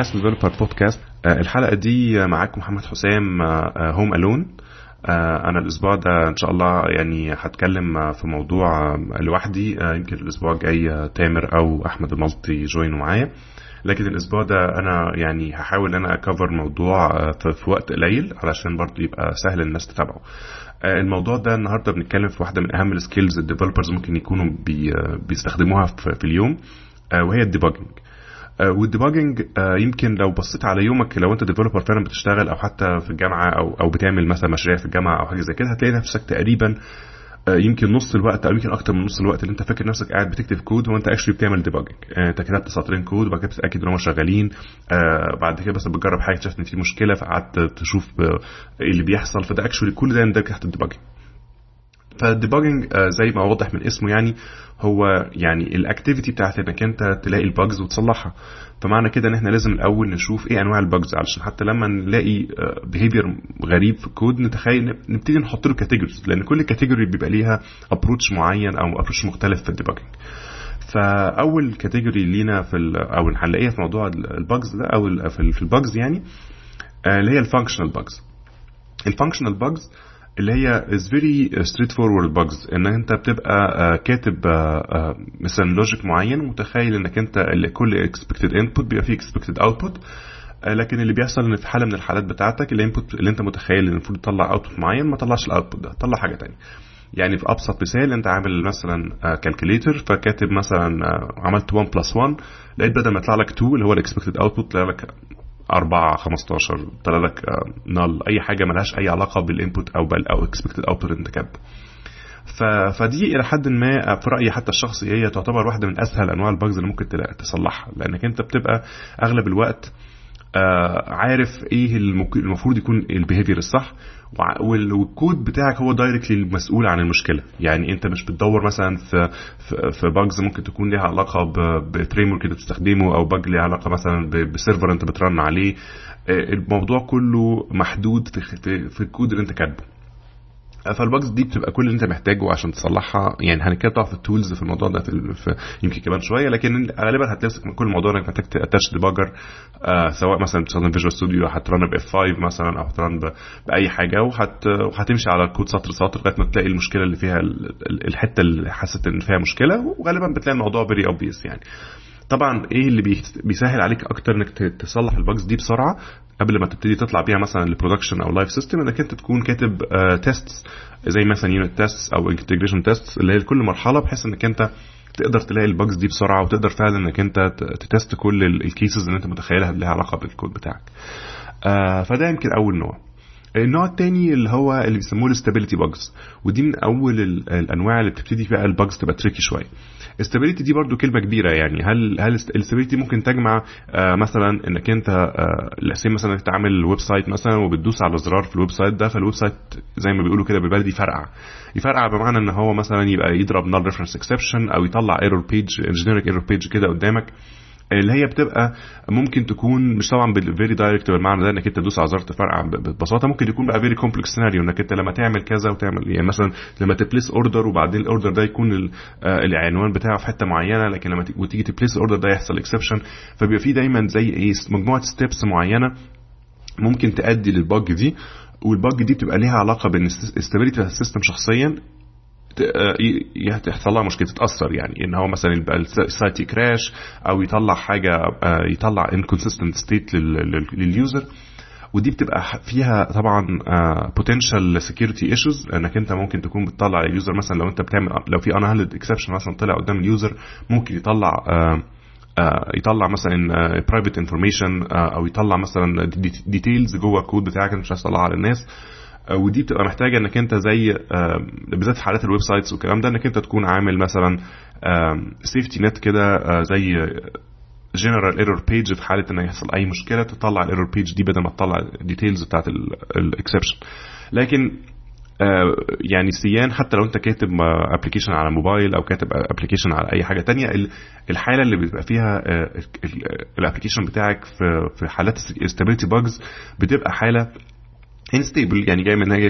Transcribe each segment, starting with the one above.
اس developer podcast الحلقة دي معاكم محمد حسام home alone أنا الأسبوع ده إن شاء الله يعني هتكلم في موضوع لوحدي. يمكن الأسبوع الجاي تامر أو أحمد الملطي ي join وا معايا. لكن الأسبوع ده أنا يعني هحاول إن أنا أ cover موضوع في وقت قليل علشان برضه يبقى سهل الناس تتابعه. الموضوع ده النهارده بنتكلم في واحدة من أهم ال skills ال developers ممكن يكونوا بي بيستخدموها في اليوم وهي ال debugging وال debugging يمكن لو بصيت على يومك لو انت developer فعلا بتشتغل أو حتى في الجامعة أو أو بتعمل مثلا مشاريع في الجامعة أو حاجة زي كده هتلاقي نفسك تقريبا يمكن نص الوقت أو يمكن أكتر من نص الوقت اللي انت فاكر نفسك قاعد بتكتب كود وانت actually بتعمل debugging انت كتبت سطرين كود وبعد كده بتتأكد إن هم شغالين بعد كده بس بتجرب حاجة اكتشفت إن في مشكلة فقعدت تشوف إيه اللي بيحصل فده actually كل ده يندرج تحت ال debugging فال debugging زي ما واضح من اسمه يعني هو يعني ال activity بتاعت إنك أنت تلاقي ال bugs وتصلحها. فمعنى كده إن إحنا لازم الأول نشوف إيه أنواع الباجز علشان حتى لما نلاقي behavior غريب في الكود نتخيل نبتدي نحط له categories لأن كل category بيبقى ليها approach معين أو approach مختلف في ال debugging فأول category لينا في أو هنلاقيها في موضوع ال bugs ده أو في ال bugs يعني اللي هي ال functional bugs ال functional bugs اللي هي is very straight forward bugs. إن أنت بتبقى كاتب مثلا logic معين ومتخيل إنك أنت كل expected input بيبقى فيه expected output. لكن اللي بيحصل إن في حالة من الحالات بتاعتك ال input اللي أنت متخيل إن المفروض تطلع output معين ما طلعش ال output ده طلع حاجة تانية. يعني في أبسط مثال أنت عامل مثلا calculator فكاتب مثلا عملت 1 plus 1 لقيت بدل ما يطلع لك 2 اللي هو ال expected output طلع لك 4 15 طلع لك null أي حاجة ملهاش أي علاقة بال input أو بال أو expected output انت كاتبه فدي إلى حد ما في رأيي حتى الشخصي هي تعتبر واحدة من أسهل أنواع ال bugs اللي ممكن تصلحها. لأنك أنت بتبقى أغلب الوقت عارف إيه المفروض يكون ال behavior الصح والكود بتاعك هو directly المسؤول عن المشكلة. يعني انت مش بتدور مثلا في في bugs ممكن تكون ليها علاقة ب framework بتستخدمه أو bug ليها علاقة مثلا ب server انت بت run عليه. الموضوع كله محدود في, في الكود اللي انت كاتبه. فال bugs دي بتبقى كل اللي انت محتاجه عشان تصلحها. يعني هنتكلم في ال tools في الموضوع ده في, في يمكن كمان شوية لكن غالبا من كل الموضوع انك محتاج attach debugger آه سواء مثلا بتستخدم Visual Studio هت run بـ F5 مثلا أو هت run بأي حاجة وهت وهتمشي على الكود سطر سطر لغاية ما تلاقي المشكلة اللي فيها الحتة اللي حسيت إن فيها مشكلة وغالبا بتلاقي الموضوع very obvious يعني. طبعا إيه اللي بيسهل عليك أكتر إنك تصلح ال bugs دي بسرعة قبل ما تبتدي تطلع بيها مثلا لل production أو live system إنك أنت تكون كاتب tests زي مثلا unit test أو integration test اللي هي لكل مرحلة بحيث إنك أنت تقدر تلاقي ال bugs دي بسرعة وتقدر فعلا إنك أنت ت test كل ال cases اللي أنت متخيلها لها علاقة بالكود بتاعك. فده يمكن أول نوع. النوع الثاني اللي هو اللي بيسموه ال stability bugs ودي من أول الأنواع اللي بتبتدي فيها ال bugs تبقى tricky شوية. stability دي برضو كلمة كبيرة يعني هل هل ال stability ممكن تجمع آه مثلا إنك أنت آه مثلا إنك تعمل website مثلا وبتدوس على زرار في ال website ده فال website زي ما بيقولوا كده بالبلدي يفرقع يفرقع بمعنى إن هو مثلا يبقى يضرب null reference exception أو يطلع error page generic error page كده قدامك. اللي هي بتبقى ممكن تكون مش طبعا بال very direct بالمعنى ده إنك أنت تدوس على زر تفرقع ببساطة. ممكن يكون بقى very complex scenario إنك أنت لما تعمل كذا وتعمل يعني مثلا لما ت place order وبعدين ال order ده يكون العنوان بتاعه في حتة معينة لكن لما وتيجي ت place ال order ده يحصل exception فبيبقى في دايما زي إيه مجموعة steps معينة ممكن تؤدي لل bug دي. وال bug دي بتبقى ليها علاقة بال stability ال system شخصيا. يحصل لها مشكلة تتأثر يعني إن هو مثلا يبقى ال site ي crash أو يطلع حاجة يطلع inconsistent state لل user ودي بتبقى فيها طبعا potential security issues إنك أنت ممكن تكون بتطلع ال user مثلا لو أنت بتعمل لو في unhandled exception مثلا طلع قدام ال user ممكن يطلع يطلع مثلا private information أو يطلع مثلا details جوه الكود بتاعك أنت مش عايز تطلعها للناس ودي بتبقى محتاجة إنك أنت زي بالذات في حالات ال websites والكلام ده إنك أنت تكون عامل مثلا safety net كده زي general error page في حالة ان يحصل أي مشكلة تطلع ال error page دي بدل ما تطلع ال details بتاعت ال exception لكن يعني سيان حتى لو أنت كاتب application على موبايل أو كاتب application على أي حاجة تانية الحالة اللي بيبقى فيها ال application بتاعك في في حالات stability bugs بتبقى حالة unstable يعني جاي من هي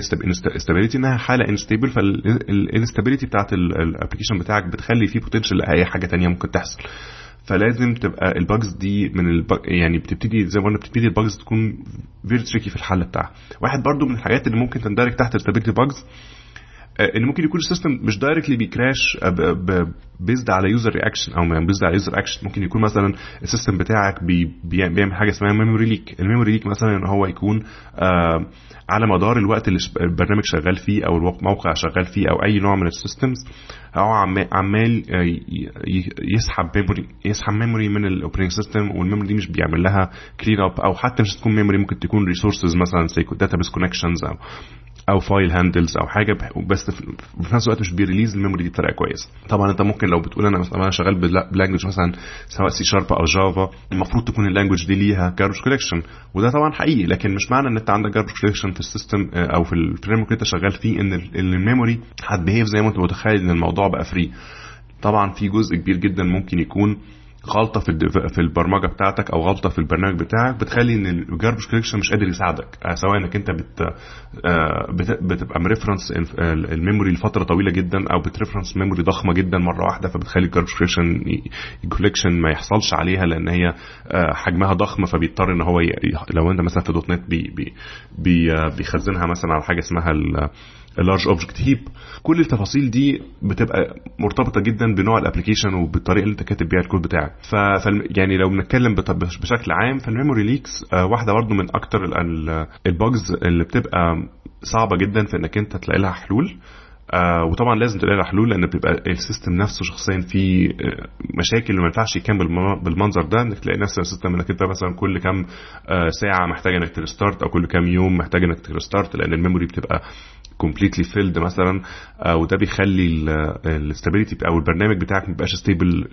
stability إنها حالة unstable فال instability بتاعت ال application بتاعك بتخلي فيه potential لأي حاجة تانية ممكن تحصل. فلازم تبقى ال bugs دي من ال bug... يعني بتبتدي زي ما قلنا بتبتدي ال bugs تكون very tricky في الحل بتاعها. واحد برضو من الحاجات اللي ممكن تندرج تحت ال stability bugs ان ممكن يكون ال system مش directly بي crash based على user reaction أو based على user action ممكن يكون مثلا ال system بتاعك بي بيعمل حاجة اسمها memory leak ال memory leak مثلا إن هو يكون آه على مدار الوقت اللي البرنامج شغال فيه أو الموقع شغال فيه أو أي نوع من ال systems هو عمال يسحب memory يسحب memory من ال operating system وال memory دي مش بيعمل لها clean up أو حتى مش تكون memory ممكن تكون resources مثلا زي database connections أو أو file handles أو حاجة بس في نفس الوقت مش بي release ال memory دي بطريقة كويسة. طبعا أنت ممكن لو بتقول أنا مثلا أنا شغال ب language مثلا سواء سي شارب أو Java المفروض تكون ال language دي ليها garbage collection وده طبعا حقيقي لكن مش معنى إن أنت عندك garbage collection في ال system أو في ال frame اللي أنت شغال فيه إن ال memory هت behave زي ما أنت متخيل إن الموضوع بقى free طبعا في جزء كبير جدا ممكن يكون غلطة في في البرمجة بتاعتك أو غلطة في البرنامج بتاعك بتخلي إن ال garbage collection مش قادر يساعدك. سواء إنك أنت بت بتبقى م reference ال memory لفترة طويلة جدا أو بت reference memory ضخمة جدا مرة واحدة فبتخلي ال garbage collection collection ما يحصلش عليها لأن هي حجمها ضخم فبيضطر إن هو لو أنت مثلا في .NET بي بي بيخزنها مثلا على حاجة اسمها ال large object heap كل التفاصيل دي بتبقى مرتبطة جدا بنوع ال application وبالطريقة اللي انت كاتب بيها الكود بتاعك. ف يعني لو بنتكلم بشكل عام فال memory leaks واحدة برضو من أكتر ال bugs اللي بتبقى صعبة جدا في إنك انت تلاقي لها حلول. آه وطبعا لازم تلاقي لها حلول لأن بيبقى ال system نفسه شخصيا فيه مشاكل وما ينفعش يكمل بالمنظر ده. إنك تلاقي نفس ال system إنك أنت مثلا كل كام آه ساعة محتاج إنك ت restart أو كل كام يوم محتاج إنك ت restart لأن ال memory بتبقى completely filled مثلا آه وده بيخلي ال stability أو البرنامج بتاعك ما يبقاش stable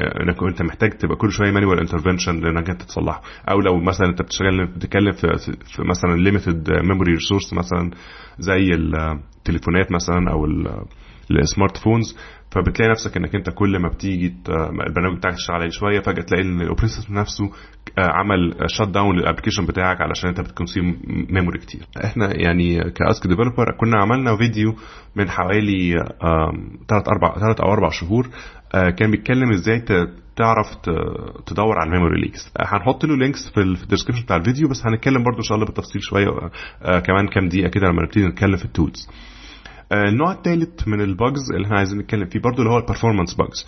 إنك أنت محتاج تبقى كل شوية manual intervention لأنك أنت تصلحه. أو لو مثلا أنت بتشتغل بتتكلم في, في مثلا limited memory resource مثلا زي التليفونات مثلا أو ال smart phones فبتلاقي نفسك إنك أنت كل ما بتيجي البرنامج بتاعك تشتغل عليه شوية فجأة تلاقي إن ال operating نفسه عمل shut down لل application بتاعك علشان أنت بت consume memory كتير. إحنا يعني ك Ask Developer كنا عملنا فيديو من حوالي 3 4 3 أو 4 شهور كان بيتكلم إزاي تعرف تدور على ال memory leaks هنحط له links في ال description بتاع الفيديو بس هنتكلم برضو إن شاء الله بالتفصيل شوية كمان كام دقيقة كده لما نبتدي نتكلم في ال tools النوع الثالث من ال bugs اللي إحنا عايزين نتكلم فيه برضو اللي هو ال performance bugs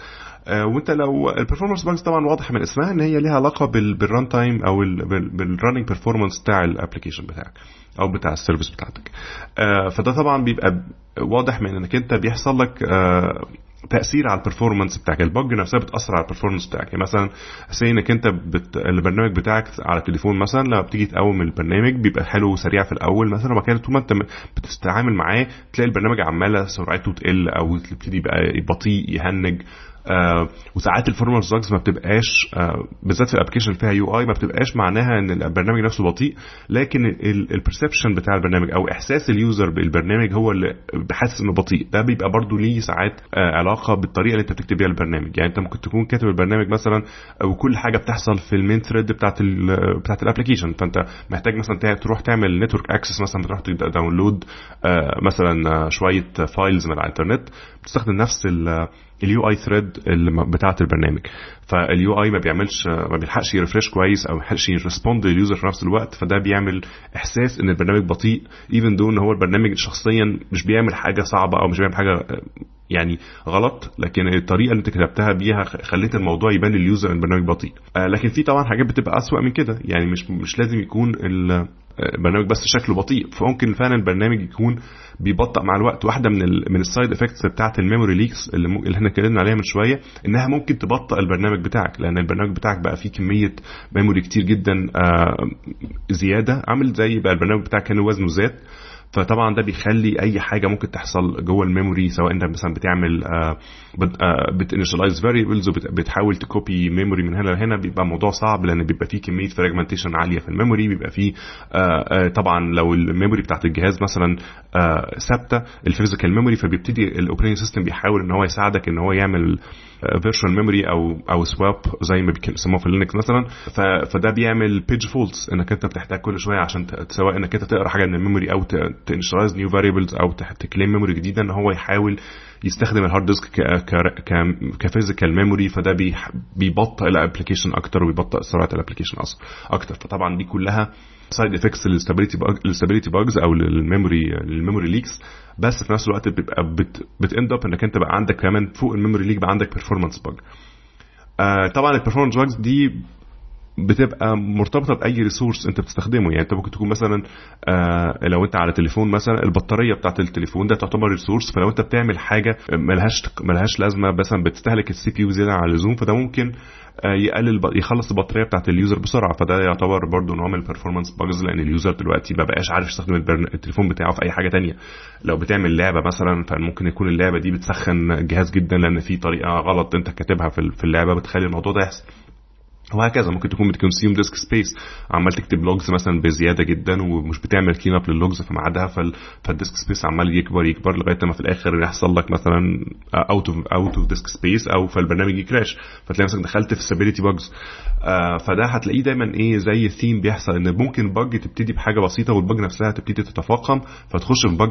وإنت لو ال performance bugs طبعا واضح من اسمها إن هي ليها علاقة بال run time أو بال running performance بتاع ال application بتاعك أو بتاع ال service بتاعتك. فده طبعا بيبقى واضح من إنك أنت بيحصل لك تأثير على ال performance بتاعك. ال bug نفسها بتأثر على ال performance بتاعك. يعني مثلا say إنك أنت بت... البرنامج بتاعك على التليفون مثلا لما بتيجي تقوم البرنامج بيبقى حلو وسريع في الأول مثلا وبعد كده طول ما أنت بتتعامل معاه تلاقي البرنامج عمالة سرعته تقل أو تبتدي يبقى بطيء يهنج. آه وساعات ال performance bugs ما بتبقاش آه بالذات في ال application فيها UI ما بتبقاش معناها إن البرنامج نفسه بطيء لكن ال perception بتاع البرنامج أو إحساس ال user بالبرنامج هو اللي بحاسس إنه بطيء. ده بيبقى برضو ليه ساعات آه علاقة بالطريقة اللي أنت بتكتب بيها البرنامج. يعني أنت ممكن تكون كاتب البرنامج مثلا وكل حاجة بتحصل في ال main thread بتاعت بتاعت ال application. فأنت محتاج مثلا تروح تعمل network access مثلا بتروح download مثلا شوية files من على الإنترنت بتستخدم نفس ال UI thread بتاعه البرنامج. فال UI ما بيعملش ما بيلحقش ي refresh كويس أو ما بيلحقش ي respond لل user في نفس الوقت فده بيعمل إحساس إن البرنامج بطيء even though إن هو البرنامج شخصيا مش بيعمل حاجة صعبة أو مش بيعمل حاجة يعني غلط لكن الطريقة اللي أنت كتبتها بيها خليت الموضوع يبان لل user إن البرنامج بطيء. لكن في طبعا حاجات بتبقى أسوأ من كده. يعني مش مش لازم يكون البرنامج بس شكله بطيء. فممكن فعلا البرنامج يكون بيبطئ مع الوقت. واحدة من ال من ال side effects بتاعة ال memory leaks. اللي إحنا اتكلمنا عليها من شوية إنها ممكن تبطئ البرنامج بتاعك لأن البرنامج بتاعك بقى فيه كمية memory كتير جدا آه زيادة. عامل زي بقى البرنامج بتاعك كان وزنه زاد. فطبعا ده بيخلي أي حاجة ممكن تحصل جوه ال memory سواء أنت مثلا بتعمل بت initialize variables وبتحاول ت copy memory من هنا لهنا بيبقى الموضوع صعب لأن بيبقى فيه كمية fragmentation عالية في ال memory بيبقى فيه طبعا لو ال memory بتاعت الجهاز مثلا ثابتة ال physical memory فبيبتدي ال operating system بيحاول إن هو يساعدك إن هو يعمل virtual memory أو أو swap زي ما بيسموه في Linux مثلا. فده بيعمل page faults إنك أنت بتحتاج كل شوية عشان سواء إنك أنت تقرأ حاجة من ال memory أو ت initialize new variables أو ت claim memory جديدة إن هو يحاول يستخدم ال hard disk ك physical memory فده بيبطئ ال application أكتر وبيبطئ سرعة ال application أكتر. فطبعا دي كلها side effects لل stability bugs أو لل memory لل memory leaks بس في نفس الوقت بيبقى بت end up انك انت بقى عندك كمان فوق ال memory leak بقى عندك performance bug آه طبعا ال performance bugs دي بتبقى مرتبطة بأي resource انت بتستخدمه. يعني انت ممكن تكون مثلا آه لو انت على تليفون مثلا البطارية بتاعت التليفون ده تعتبر resource فلو انت بتعمل حاجة ملهاش ملهاش لازمة مثلا بتستهلك ال CPU زيادة عن اللزوم فده ممكن يقلل يخلص البطارية بتاعت ال user بسرعة. فده يعتبر برضه نوع من ال performance bugs لأن ال user دلوقتي ما بقاش عارف يستخدم التليفون بتاعه في أي حاجة تانية. لو بتعمل لعبة مثلا فممكن يكون اللعبة دي بتسخن الجهاز جدا لأن في طريقة غلط أنت كاتبها في اللعبة بتخلي الموضوع ده يحصل. وهكذا. ممكن تكون بت consume disk space. عمال تكتب logs مثلا بزيادة جدا ومش بتعمل clean up لل logs في ميعادها فال disk space عمال يكبر يكبر لغاية ما في الآخر يحصل لك مثلا out of out of disk space أو فالبرنامج ي crash. فتلاقي نفسك دخلت في stability bugs آه فده هتلاقيه دايما إيه زي ثيم بيحصل إن ممكن bug تبتدي بحاجة بسيطة وال bug نفسها تبتدي تتفاقم فتخش في bug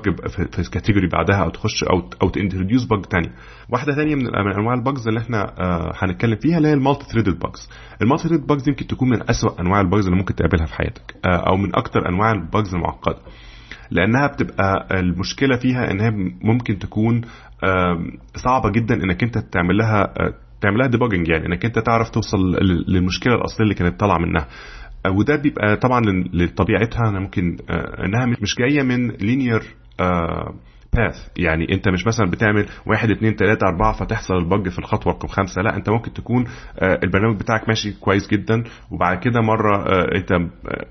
في ال category بعدها أو تخش أو أو ت introduce bug ثانية واحدة ثانية من انواع ال bugs اللي إحنا آه هنتكلم فيها اللي هي ال multi-threaded bugs ال multi bugs يمكن تكون من أسوأ أنواع ال bugs اللي ممكن تقابلها في حياتك آه أو من أكتر أنواع ال bugs المعقدة. لأنها بتبقى المشكلة فيها انها ممكن تكون صعبة جدا إنك أنت تعمل لها تعملها debugging يعني إنك أنت تعرف توصل للمشكلة الأصلية اللي كانت طالعة منها. وده بيبقى طبعا لطبيعتها ممكن إنها مش جاية من linear path يعني انت مش مثلا بتعمل واحد اتنين تلاتة أربعة فتحصل ال bug في الخطوة رقم خمسة. لا انت ممكن تكون البرنامج بتاعك ماشي كويس جدا وبعد كده مرة انت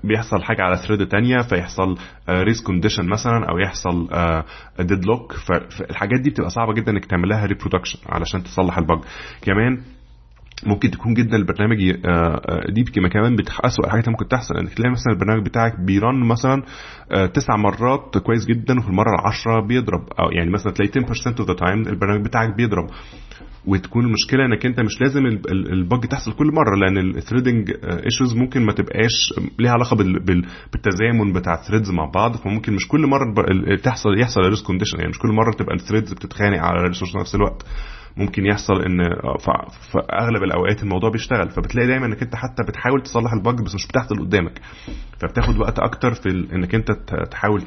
بيحصل حاجة على thread تانية فيحصل race condition مثلا أو يحصل dead فالحاجات دي بتبقى صعبة جدا إنك تعمل لها reproduction علشان تصلح ال bug. كمان ممكن تكون جدا البرنامج دي كمان اسوء الحاجات ممكن تحصل إنك تلاقي مثلا البرنامج بتاعك بي run مثلا تسع مرات كويس جدا وفي المرة العشرة بيضرب أو يعني مثلا تلاقي 10% of the time البرنامج بتاعك بيضرب. وتكون المشكلة إنك أنت مش لازم ال bug تحصل كل مرة لأن ال threading issues ممكن ما تبقاش ليها علاقة بالتزامن بتاع ال threads مع بعض. فممكن مش كل مرة تحصل يحصل race condition يعني مش كل مرة تبقى ال threads بتتخانق على ال resource في نفس الوقت. ممكن يحصل إن في أغلب الأوقات الموضوع بيشتغل. فبتلاقي دايما إنك أنت حتى بتحاول تصلح ال bug بس مش بتحصل قدامك. فبتاخد وقت أكتر في إنك أنت تحاول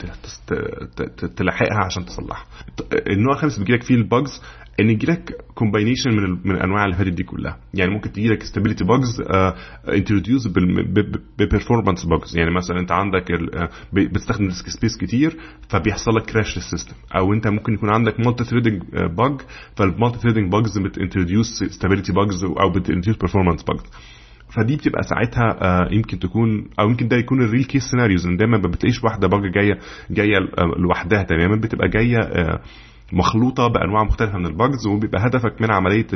تلاحقها عشان تصلحها. النوع الخامس بيجيلك فيه ال bugs إن يجيلك combination من من الانواع اللي فاتت دي كلها. يعني ممكن تجيلك stability bugs introduce ب performance bugs يعني مثلا أنت عندك بتستخدم disk space كتير فبيحصل لك crash لل system أو أنت ممكن يكون عندك multi-threading bug فال multi-threading bugs بت introduce stability bugs أو بت introduce performance bugs فدي بتبقى ساعتها يمكن تكون أو يمكن ده يكون ال real case scenarios إن دايما ما بتلاقيش واحدة bug جاية جاية لوحدها. تماما بتبقى جاية مخلوطة بأنواع مختلفة من ال bugs وبيبقى هدفك من عملية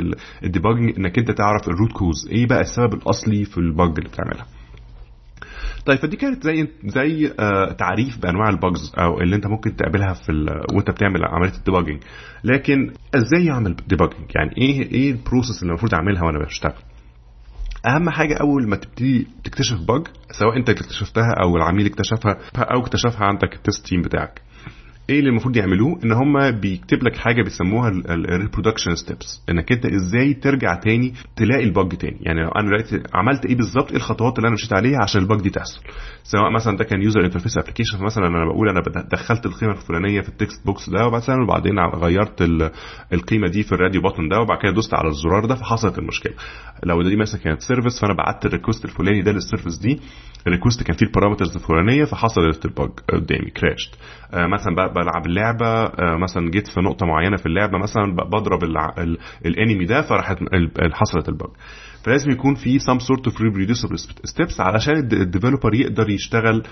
ال debugging إنك أنت تعرف ال root cause إيه بقى السبب الأصلي في ال bug اللي بتعملها؟ طيب فدي كانت زي زي آه تعريف بأنواع ال bugs أو اللي أنت ممكن تقابلها في وأنت بتعمل عملية ال debugging لكن إزاي أعمل debugging يعني إيه إيه ال process اللي المفروض أعملها وأنا بشتغل؟ أهم حاجة أول ما تبتدي تكتشف bug سواء أنت اكتشفتها أو العميل اكتشفها أو اكتشفها عندك ال test team بتاعك. إيه اللي المفروض يعملوه؟ ان هم بيكتب لك حاجة بيسموها ال reproduction steps انك انت إزاي ترجع تاني تلاقي ال bug تاني. يعني لو أنا عملت إيه بالظبط إيه الخطوات اللي أنا مشيت عليها عشان ال bug دي تحصل. سواء مثلا ده كان user interface application فمثلا أنا بقول أنا دخلت القيمة الفلانية في ال text box ده ومثلا وبعدين غيرت القيمة دي في ال radio button ده وبعد كده دوست على الزرار ده فحصلت المشكلة. لو دي مثلا كانت service فأنا بعت ال request الفلاني ده لل service دي. ال request كان فيه ال parameters الفلانية فحصلت ال bug قدامي crashت آه مثلا بلعب اللعبه آه مثلا جيت في نقطة معينة في اللعبة مثلا بضرب ال enemy ده فراحت حصلت ال bug. فلازم يكون في some sort of reproducible steps علشان ال developer يقدر يشتغل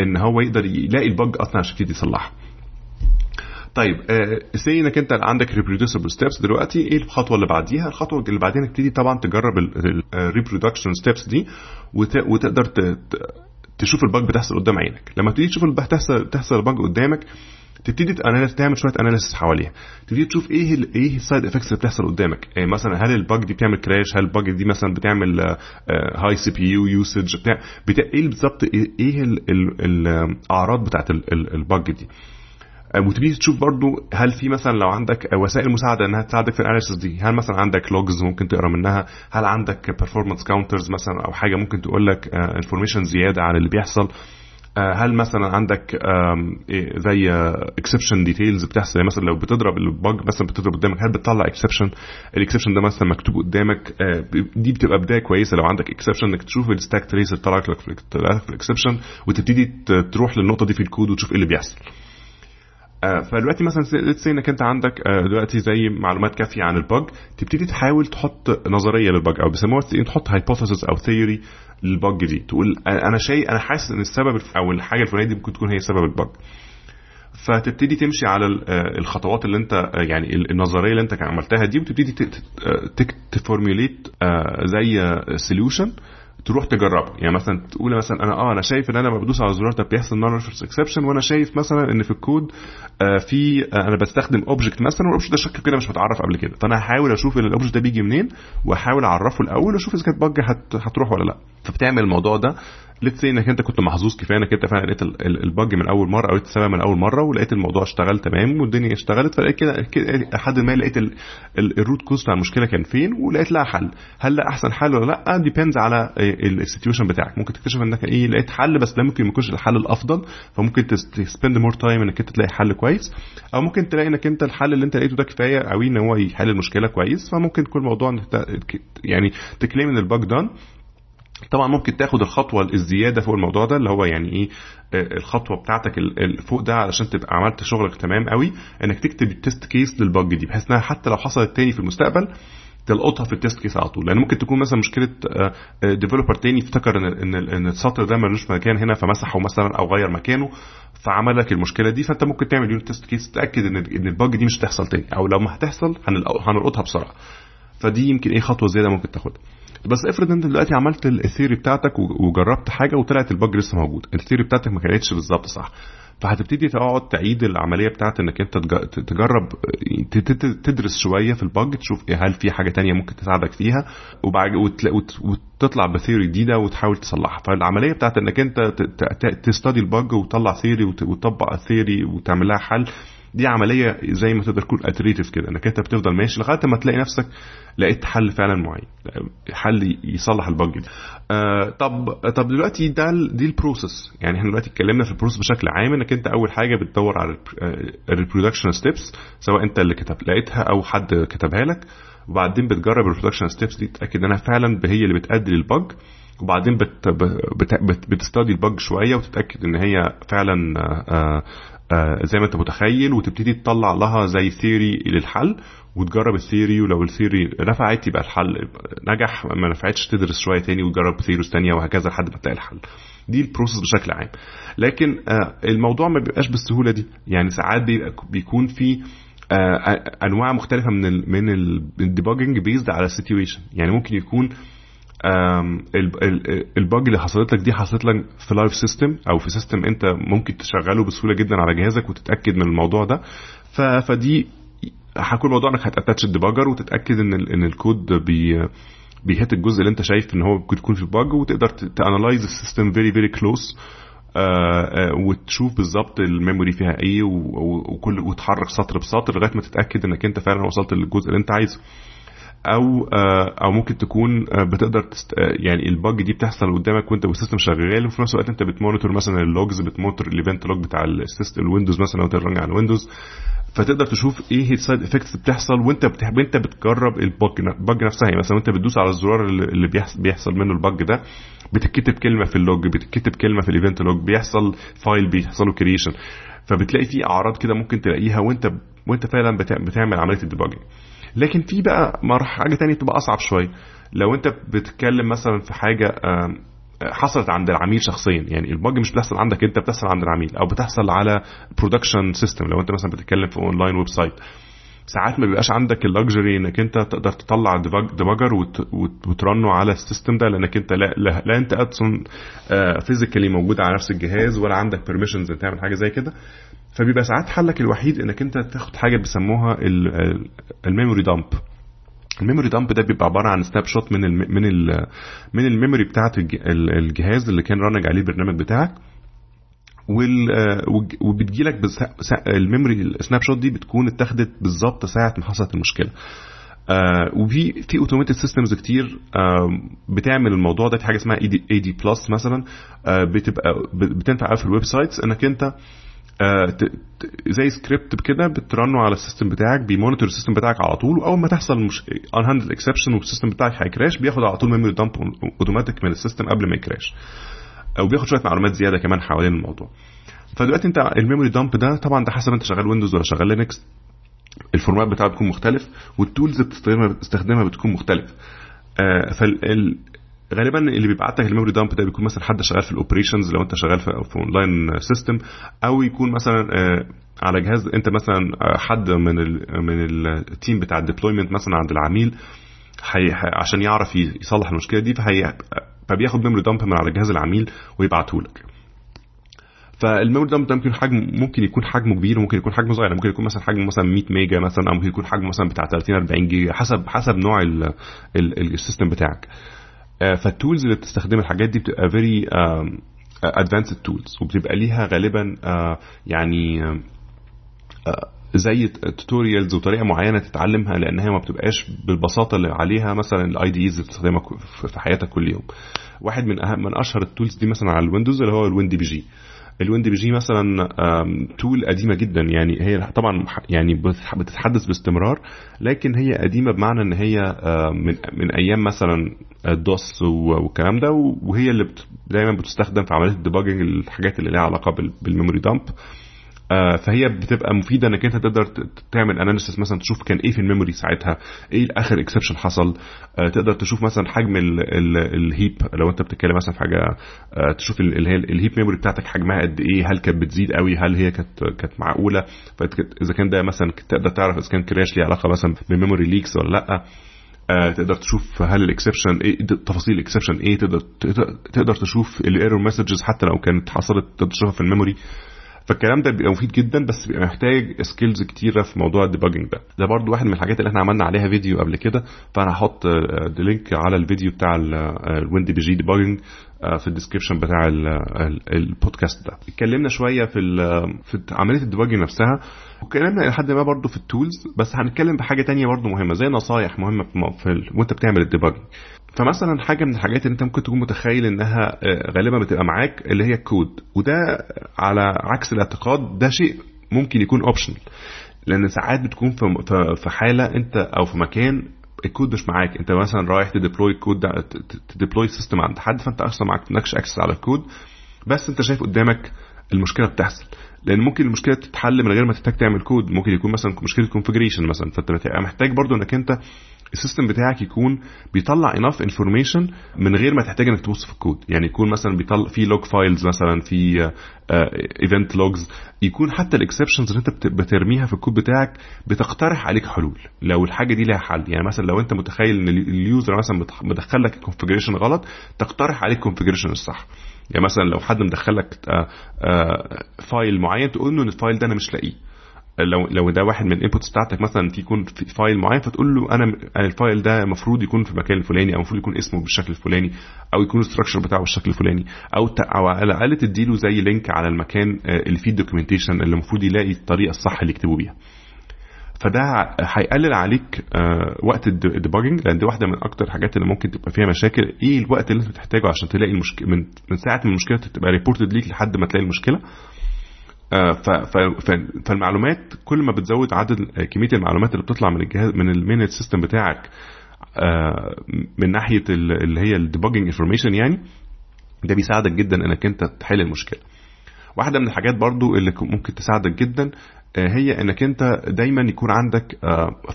إن هو يقدر يلاقي ال bug أصلا عشان يبتدي يصلحها. طيب say إنك أنت عندك reproducible steps دلوقتي إيه الخطوة اللي بعديها؟ الخطوة اللي بعدين تبتدي طبعا تجرب ال reproduction steps دي وتقدر تشوف ال bug بتحصل قدام عينك. لما تيجي تشوف ال bug تحصل تحصل ال bug قدامك تبتدي تعمل شوية analysis حواليها. تبتدي تشوف إيه ال إيه ال side effects اللي بتحصل قدامك. يعني مثلا هل ال bug دي بتعمل crash هل ال bug دي مثلا بتعمل high CPU usage بتاع, إيه بالظبط؟ إيه الأعراض بتاعت ال bug دي؟ وتبتدي تشوف برضو هل في مثلا لو عندك وسائل مساعدة إنها تساعدك في ال analysis دي هل مثلا عندك logs ممكن تقرأ منها؟ هل عندك performance counters مثلا أو حاجة ممكن تقول لك information زيادة عن اللي بيحصل؟ هل مثلا عندك زي exception details بتحصل؟ يعني مثلا لو بتضرب ال bug مثلا بتضرب قدامك هل بتطلع exception ال exception ده مثلا مكتوب قدامك دي بتبقى بداية كويسة. لو عندك exception إنك تشوف ال stack trace اللي طلع لك في ال exception وتبتدي تروح للنقطة دي في الكود وتشوف إيه اللي بيحصل. فدلوقتي مثلا إنك أنت عندك دلوقتي زي معلومات كافية عن ال bug تبتدي تحاول تحط نظرية لل bug أو بيسموها تحط hypothesis أو theory لل bug دي. تقول أنا شيء أنا حاسس إن السبب أو الحاجة الفلانية دي ممكن تكون هي سبب ال bug فتبتدي تمشي على الخطوات اللي أنت يعني النظرية اللي أنت عملتها دي وتبتدي ت formulate زي solution تروح تجربه يعني مثلا تقول مثلا أنا آه أنا شايف إن أنا لما بدوس على الزرار ده بيحصل null exception وأنا شايف مثلا إن في الكود آه في آه أنا بستخدم object مثلا وال object ده شكله كده مش متعرف قبل كده. فأنا هحاول أشوف إن ال object ده بيجي منين وأحاول أعرفه الأول وأشوف إذا كانت bug هتروح ولا لأ. فبتعمل الموضوع ده let's إنك أنت كنت محظوظ كفاية إنك أنت فعلا لقيت ال bug من أول مرة أو لقيت السبب من أول مرة ولقيت الموضوع اشتغل تمام والدنيا اشتغلت فلقيت كده لحد ما لقيت ال root cause بتاع المشكلة كان فين ولقيت لها حل. هل ده أحسن حل ولا لأ؟ depends على ال situation بتاعك. ممكن تكتشف إنك إيه لقيت حل بس ده ممكن ما يكونش الحل الأفضل فممكن ت spend more time إنك أنت تلاقي حل كويس أو ممكن تلاقي إنك أنت الحل اللي أنت لقيته ده كفاية قوي إن هو يحل المشكلة كويس فممكن يكون الموضوع يعني ت claim إن ال bug done طبعا ممكن تاخد الخطوة الزيادة فوق الموضوع ده اللي هو يعني إيه الخطوة بتاعتك فوق ده علشان تبقى عملت شغلك تمام قوي إنك تكتب ال test case لل bug دي بحيث إنها حتى لو حصلت تاني في المستقبل تلقطها في ال test case على طول. لأن ممكن تكون مثلا مشكلة developer تاني افتكر ان إن إن السطر ده ملوش مكان هنا فمسحه مثلا أو غير مكانه فعمل لك المشكلة دي. فأنت ممكن تعمل unit test case تتأكد إن إن ال bug دي مش هتحصل تاني أو لو ما هتحصل هنلقطها بسرعة. فدي يمكن إيه خطوة زيادة ممكن تاخدها. بس افرض انت دلوقتي عملت ال theory بتاعتك وجربت حاجة وطلعت ال bug لسه موجود. ال theory بتاعتك ما كانتش بالظبط صح. فهتبتدي تقعد تعيد العملية بتاعت انك انت تجرب تدرس شوية في ال bug تشوف هل في حاجة تانية ممكن تساعدك فيها وبعد وتطلع ب theory جديدة وتحاول تصلحها. فالعملية بتاعت انك انت ت study ال bug وتطلع theory وتطبق ال theory وتعمل لها حل دي عملية زي ما تقدر تكون iterative كده إنك أنت بتفضل ماشي لغاية ما تلاقي نفسك لقيت حل فعلا معين حل يصلح ال bug دي. آه طب طب دلوقتي ده دي ال process يعني إحنا دلوقتي اتكلمنا في ال process بشكل عام إنك أنت أول حاجة بتدور على ال reproduction steps سواء أنت اللي كتب لقيتها أو حد كتبها لك. وبعدين بتجرب ال reproduction steps دي تتاكد إنها فعلا هي اللي بتأدي لل bug وبعدين بت بت بت بت study ال bug شوية وتتأكد إن هي فعلا آه زي ما انت متخيل وتبتدي تطلع لها زي theory للحل وتجرب ال theory ولو ال theory نفعت يبقى الحل نجح ما نفعتش تدرس شوية تاني وتجرب theories تانية وهكذا لحد ما تلاقي الحل. دي ال process بشكل عام. لكن الموضوع ما بيبقاش بالسهولة دي. يعني ساعات بيكون في أنواع مختلفة من ال من ال debugging based على ال situation يعني ممكن يكون ال bug اللي حصلت لك دي حصلت لك في live system أو في system أنت ممكن تشغله بسهولة جدا على جهازك وتتأكد من الموضوع ده. فدي هيكون الموضوع إنك ه attach ال debugger وتتأكد إن إن الكود بي بي hit الجزء اللي أنت شايف إن هو ممكن يكون في bug وتقدر ت analyze ال system very very close وتشوف بالظبط ال memory فيها إيه وكل وتحرك سطر بسطر لغاية ما تتأكد إنك أنت فعلا وصلت للجزء اللي أنت عايزه. أو أو ممكن تكون بتقدر test يعني ال bug دي بتحصل قدامك وأنت وال system شغال وفي نفس الوقت أنت بتمونيتور مثلا اللوجز بتمونيتور الإيفنت لوج بتاع السيستم الويندوز مثلا لو انت على الويندوز فتقدر تشوف إيه ال side effects بتحصل وأنت بتحب انت بتجرب ال bug نفسها. يعني مثلا وأنت بتدوس على الزرار اللي بيحصل منه ال bug ده بتتكتب كلمة في ال log بتتكتب كلمة في ال event log بيحصل file بيحصل له creation فبتلاقي في أعراض كده ممكن تلاقيها وأنت وأنت فعلا بتعمل عملية ال debugging لكن في بقى حاجة تانية تبقى أصعب شوية. لو أنت بتتكلم مثلا في حاجة حصلت عند العميل شخصيا يعني ال bug مش بتحصل عندك أنت بتحصل عند العميل أو بتحصل على production system لو أنت مثلا بتتكلم في online website ساعات ما بيبقاش عندك ال luxury إنك أنت تقدر تطلع debugger وت run ه على ال system ده لأنك أنت لا, لا, لا أنت أصلا physically موجود على نفس الجهاز ولا عندك permissions تعمل حاجة زي كده. فبيبقى ساعات حلك الوحيد إنك أنت تاخد حاجة بيسموها ال memory dump. ال memory dump ده بيبقى عبارة عن snapshot من من من ال memory بتاعة الجهاز اللي كان running عليه البرنامج بتاعك. وبتجي لك ال memory ال snapshot دي بتكون اتاخدت بالظبط ساعة ما حصلت المشكلة. آه وفي في automated systems كتير آه بتعمل الموضوع ده. في حاجة اسمها ADPlus مثلا آه بتبقى بتنفع في ال websites. إنك أنت آه زي سكريبت كده بت run ه على ال system بتاعك بي monitor ال system بتاعك على طول وأول ما تحصل مش unhandled exception وال system بتاعك هي crash بياخد على طول memory dump اوتوماتيك من ال system قبل ما ي crash. وبياخد شوية معلومات زيادة كمان حوالين الموضوع. فدلوقتي انت ال memory dump ده طبعا ده حسب انت شغال ويندوز ولا شغال لينكس ال format بتاعه بيكون مختلف وال tools اللي بتستخدمها بتكون مختلف. آه فال غالبا اللي بيبعت لك ال memory dump ده بيكون مثلا حد شغال في ال operations لو أنت شغال في, online system أو يكون مثلا آه على جهاز أنت مثلا حد من ال من ال team بتاع ال deployment مثلا عند العميل حي عشان يعرف يصلح المشكلة دي فهي فبياخد memory dump من على جهاز العميل ويبعته لك فال memory dump ده ممكن حجم ممكن يكون حجمه كبير وممكن يكون حجمه صغير ممكن يكون مثلا حجمه مثلا 100 ميجا مثلا أو ممكن يكون حجمه مثلا بتاع 30 40 جيجا حسب حسب نوع ال system بتاعك. فال tools اللي بتستخدم الحاجات دي بتبقى very advanced tools وبتبقى ليها غالبا يعني زي tutorials وطريقة معينة تتعلمها لأنها ما بتبقاش بالبساطة اللي عليها مثلا ال IDEs اللي بتستخدمها في حياتك كل يوم. واحد من أهم من أشهر ال tools دي مثلا على الويندوز اللي هو ال WinDbg ال WinDbg مثلا tool قديمة جدا. يعني هي طبعا يعني بتتحدث باستمرار لكن هي قديمة بمعنى إن هي من من أيام مثلا ال DOS والكلام ده وهي اللي دايما بتستخدم في عملية ال debugging الحاجات اللي ليها علاقة بال memory dump فهي بتبقى مفيدة إنك أنت تقدر تعمل analysis مثلا تشوف كان إيه في ال memory ساعتها إيه آخر exception حصل تقدر تشوف مثلا حجم ال heap لو أنت بتتكلم مثلا في حاجة تشوف اللي هي ال heap memory بتاعتك حجمها قد إيه هل كانت بتزيد قوي هل هي كانت كانت معقولة فإذا كان ده مثلا تقدر تعرف إذا كان crash ليه علاقة مثلا بال memory leaks ولا لأ. تقدر تشوف هل ال exception إيه تفاصيل ال exception إيه تقدر تقدر تشوف ال error messages حتى لو كانت حصلت تقدر تشوفها في ال memory. فالكلام ده بيبقى مفيد جدا بس بيبقى محتاج skills كتيرة في موضوع ال debugging ده. ده برضو واحد من الحاجات اللي إحنا عملنا عليها فيديو قبل كده فأنا هحط link على الفيديو بتاع ال WinDbg debugging في ال description بتاع البودكاست ده. اتكلمنا شوية في في عملية ال debugging نفسها واتكلمنا إلى حد ما برضو في ال tools بس هنتكلم بحاجه تانية برضو مهمة زي نصايح مهمة في. وانت بتعمل ال debugging. فمثلا حاجة من الحاجات اللي انت ممكن تكون متخيل إنها غالبا بتبقى معاك اللي هي الكود. وده على عكس الاعتقاد ده شيء ممكن يكون optional لأن ساعات بتكون في حالة انت أو في مكان الكود مش معاك. انت مثلا رايح ت deploy ال code ت deploy system عند حد فانت أصلا معاك access على الكود بس انت شايف قدامك المشكلة بتحصل. لأن ممكن المشكلة تتحل من غير ما تحتاج تعمل كود ممكن يكون مثلا مشكلة configuration مثلا. فأنت محتاج برضو إنك أنت ال system بتاعك يكون بيطلع inf information من غير ما تحتاج إنك تبص في الكود يعني يكون مثلا بيطلع في log files مثلا في event logs يكون حتى ال exceptions اللي أنت بترميها في الكود بتاعك بتقترح عليك حلول. لو الحاجة دي لها حل. يعني مثلا لو أنت متخيل إن ال user مثلا مدخل لك ال configuration غلط تقترح عليك ال configuration الصح. يعني مثلا لو حد مدخل لك file معين تقول له إن ال file ده أنا مش لاقيه. لو لو ده واحد من ال inputs بتاعتك مثلا يكون في file معين فتقول له أنا ال file ده المفروض يكون في المكان الفلاني أو المفروض يكون اسمه بالشكل الفلاني أو يكون ال structure بتاعه بالشكل الفلاني أو أو على الأقل تديله زي link على المكان اللي فيه ال documentation اللي المفروض يلاقي الطريقة الصح اللي يكتبوا بيها. فده هيقلل عليك وقت ال debugging لأن دي واحدة من أكتر الحاجات اللي ممكن تبقى فيها مشاكل. إيه الوقت اللي أنت بتحتاجه عشان تلاقي المشكلة من من ساعة ما المشكلة تبقى reported ليك لحد ما تلاقي المشكلة؟ فالمعلومات كل ما بتزود عدد كمية المعلومات اللي بتطلع من الجهاز من ال main system بتاعك من ناحية اللي هي ال debugging information يعني ده بيساعدك جدا إنك أنت تحل المشكلة. واحدة من الحاجات برضو اللي ممكن تساعدك جدا هي إنك أنت دايما يكون عندك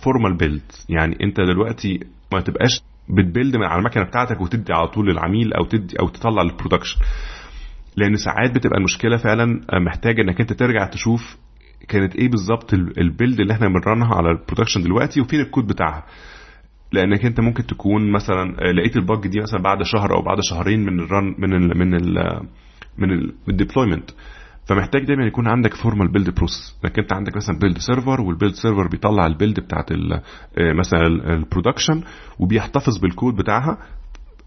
formal build يعني أنت دلوقتي ما تبقاش بت build من على المكنة بتاعتك وتدي على طول للعميل أو تدي أو تطلع لل production لأن ساعات بتبقى المشكلة فعلا محتاجة إنك أنت ترجع تشوف كانت إيه بالظبط ال build اللي إحنا بن run ها على ال production دلوقتي وفين الكود بتاعها. لأنك أنت ممكن تكون مثلا لقيت ال bug دي مثلا بعد شهر أو بعد شهرين من ال run من ال من ال من ال deployment فمحتاج دايما يكون عندك formal build process انك انت عندك مثلا build server وال build server بيطلع ال build بتاعت آه، مثلا ال production وبيحتفظ بالكود بتاعها.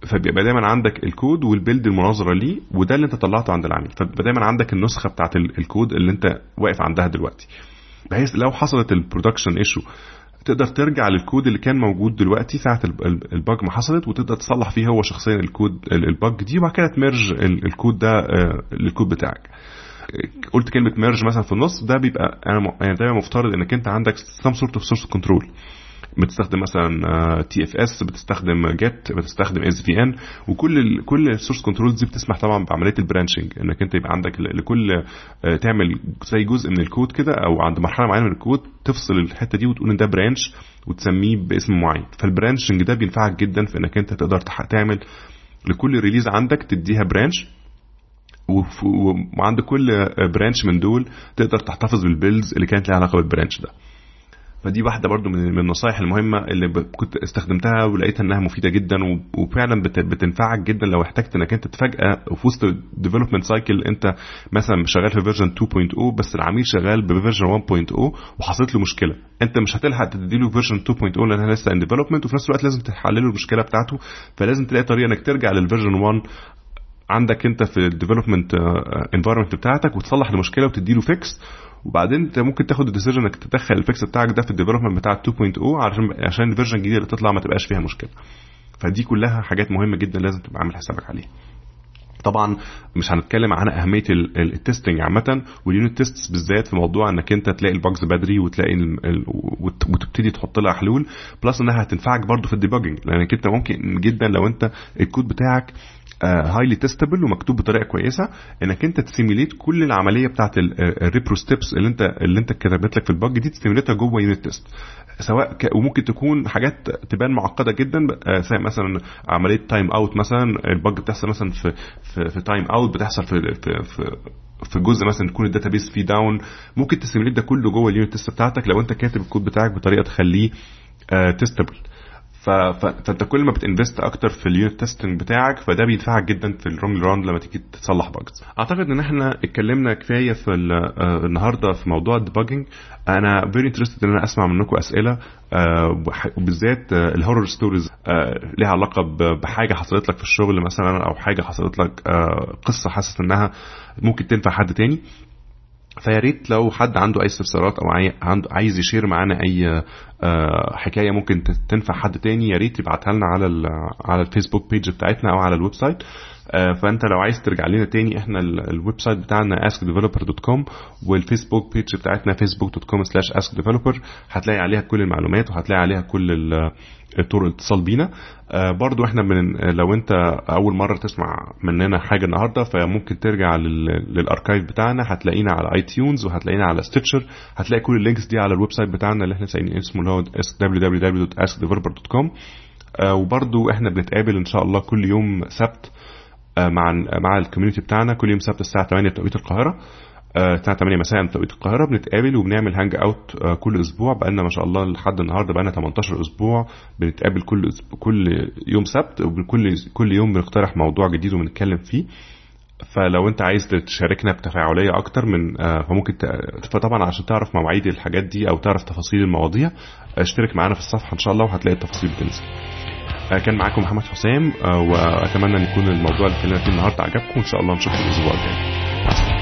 فبيبقى دايما عندك ال code وال build المناظرة ليه وده اللي انت طلعته عند العميل. فبيبقى دايما عندك النسخة بتاعت الكود اللي انت واقف عندها دلوقتي. بحيث لو حصلت ال production issue تقدر ترجع للكود اللي كان موجود دلوقتي ساعة ال bug ما حصلت وتقدر تصلح فيه هو شخصيا ال code ال bug دي وبعد كده ت merge ال code ده آه، للكود بتاعك. قلت كلمة merge مثلا في النص ده بيبقى أنا يعني دايما مفترض إنك أنت عندك some sort of source control بتستخدم مثلا TFS بتستخدم Git بتستخدم SVN وكل ال كل ال source control دي بتسمح طبعا بعملية ال branching إنك أنت يبقى عندك لكل آه، تعمل زي جزء من الكود كده أو عند مرحلة معينة من الكود تفصل الحتة دي وتقول إن ده branch وتسميه باسم معين. فال branching ده بينفعك جدا في إنك أنت تقدر تعمل لكل release عندك تديها branch وعند كل branch من دول تقدر تحتفظ بال builds اللي كانت لها علاقة بال branch ده. فدي واحدة برضو من النصائح المهمة اللي كنت استخدمتها ولقيتها إنها مفيدة جدا وفعلا بتنفعك جدا لو احتجت إنك أنت تفاجئ في وسط ال development cycle أنت مثلا شغال في version 2.0 بس العميل شغال ب version 1.0 وحصلت له مشكلة. أنت مش هتلحق تديله version 2.0 لأنها لسه in development وفي نفس الوقت لازم تحل له المشكلة بتاعته فلازم تلاقي طريقة إنك ترجع لل version 1 عندك انت في ال development environment بتاعتك وتصلح المشكلة وتدي له fix وبعدين انت ممكن تاخد ال decision انك تدخل ال fix بتاعك ده في ال development بتاع 2.0 عشان عشان ال version الجديده اللي تطلع ما تبقاش فيها مشكلة. فدي كلها حاجات مهمة جدا لازم تبقى عامل حسابك عليها. طبعا مش هنتكلم عن أهمية ال testing عامة وال unit test بالذات في موضوع إنك أنت تلاقي ال bugs بدري وتلاقي وتبتدي تحط لها حلول plus إنها هتنفعك برضو في ال debugging لأنك أنت ممكن جدا لو أنت الكود بتاعك highly testable ومكتوب بطريقة كويسة إنك أنت ت simulate كل العملية بتاعت ال repro steps اللي أنت اللي أنت كتبت لك في ال bug دي ت simulate ها جوه unit test سواء ك... وممكن تكون حاجات تبان معقدة جدا زي مثلا عملية timeout مثلا ال bug بتحصل مثلا في في, في timeout بتحصل في في, في في جزء مثلا يكون ال database فيه down ممكن ت simulate ده كله جوه ال unit test بتاعتك لو أنت كاتب الكود بتاعك بطريقة تخليه testable فانت كل ما بت invest أكتر في ال unit testing بتاعك فده بينفعك جدا في ال long run لما تيجي تصلح bugs اعتقد ان إحنا اتكلمنا كفاية في آه، النهارده في موضوع ال debugging أنا very interested ان أنا اسمع منكم اسئلة آه، وبالذات آه، ال horror stories ليها علاقة بحاجة حصلت لك في الشغل مثلا أو حاجة حصلت لك قصة حاسس إنها ممكن تنفع حد تاني. فيا ريت لو حد عنده أي استفسارات أو عنده عايز ي share معانا أي آه، حكاية ممكن تنفع حد تاني يا ريت يبعتها لنا على على ال Facebook page بتاعتنا أو على ال website فأنت لو عايز ترجع لنا تاني إحنا ال website بتاعنا askdeveloper.com وال Facebook page بتاعتنا facebook.com/askdeveloper هتلاقي عليها كل المعلومات وهتلاقي عليها كل طرق الاتصال بينا. آه برضو إحنا من لو أنت أول مرة تسمع مننا حاجة النهارده فممكن ترجع لل archive بتاعنا. هتلاقينا على iTunes وهتلاقينا على Stitcher هتلاقي كل ال links دي على ال website بتاعنا اللي إحنا سايقين اسمه اللي هو www.askdeveloper.com آه وبرضو إحنا بنتقابل إن شاء الله كل يوم سبت آه مع مع ال community بتاعنا كل يوم سبت الساعة 8 بتوقيت القاهرة. الساعة 8 مساء بتوقيت القاهرة. بنتقابل وبنعمل hangout آه، كل أسبوع. بقالنا ما شاء الله لحد النهارده بقالنا 18 أسبوع. بنتقابل كل كل يوم سبت وكل كل يوم بنقترح موضوع جديد وبنتكلم فيه. فلو انت عايز تشاركنا بتفاعلية أكتر من آه، فممكن فطبعا عشان تعرف مواعيد الحاجات دي أو تعرف تفاصيل المواضيع اشترك معانا في الصفحة إن شاء الله وهتلاقي التفاصيل بتنزل. آه، كان معاكم محمد حسام آه، وأتمنى أن يكون الموضوع اللي اتكلمنا فيه النهارده عجبكم. وان شاء الله نشوفكم الأسبوع الجاي. مع السلامة.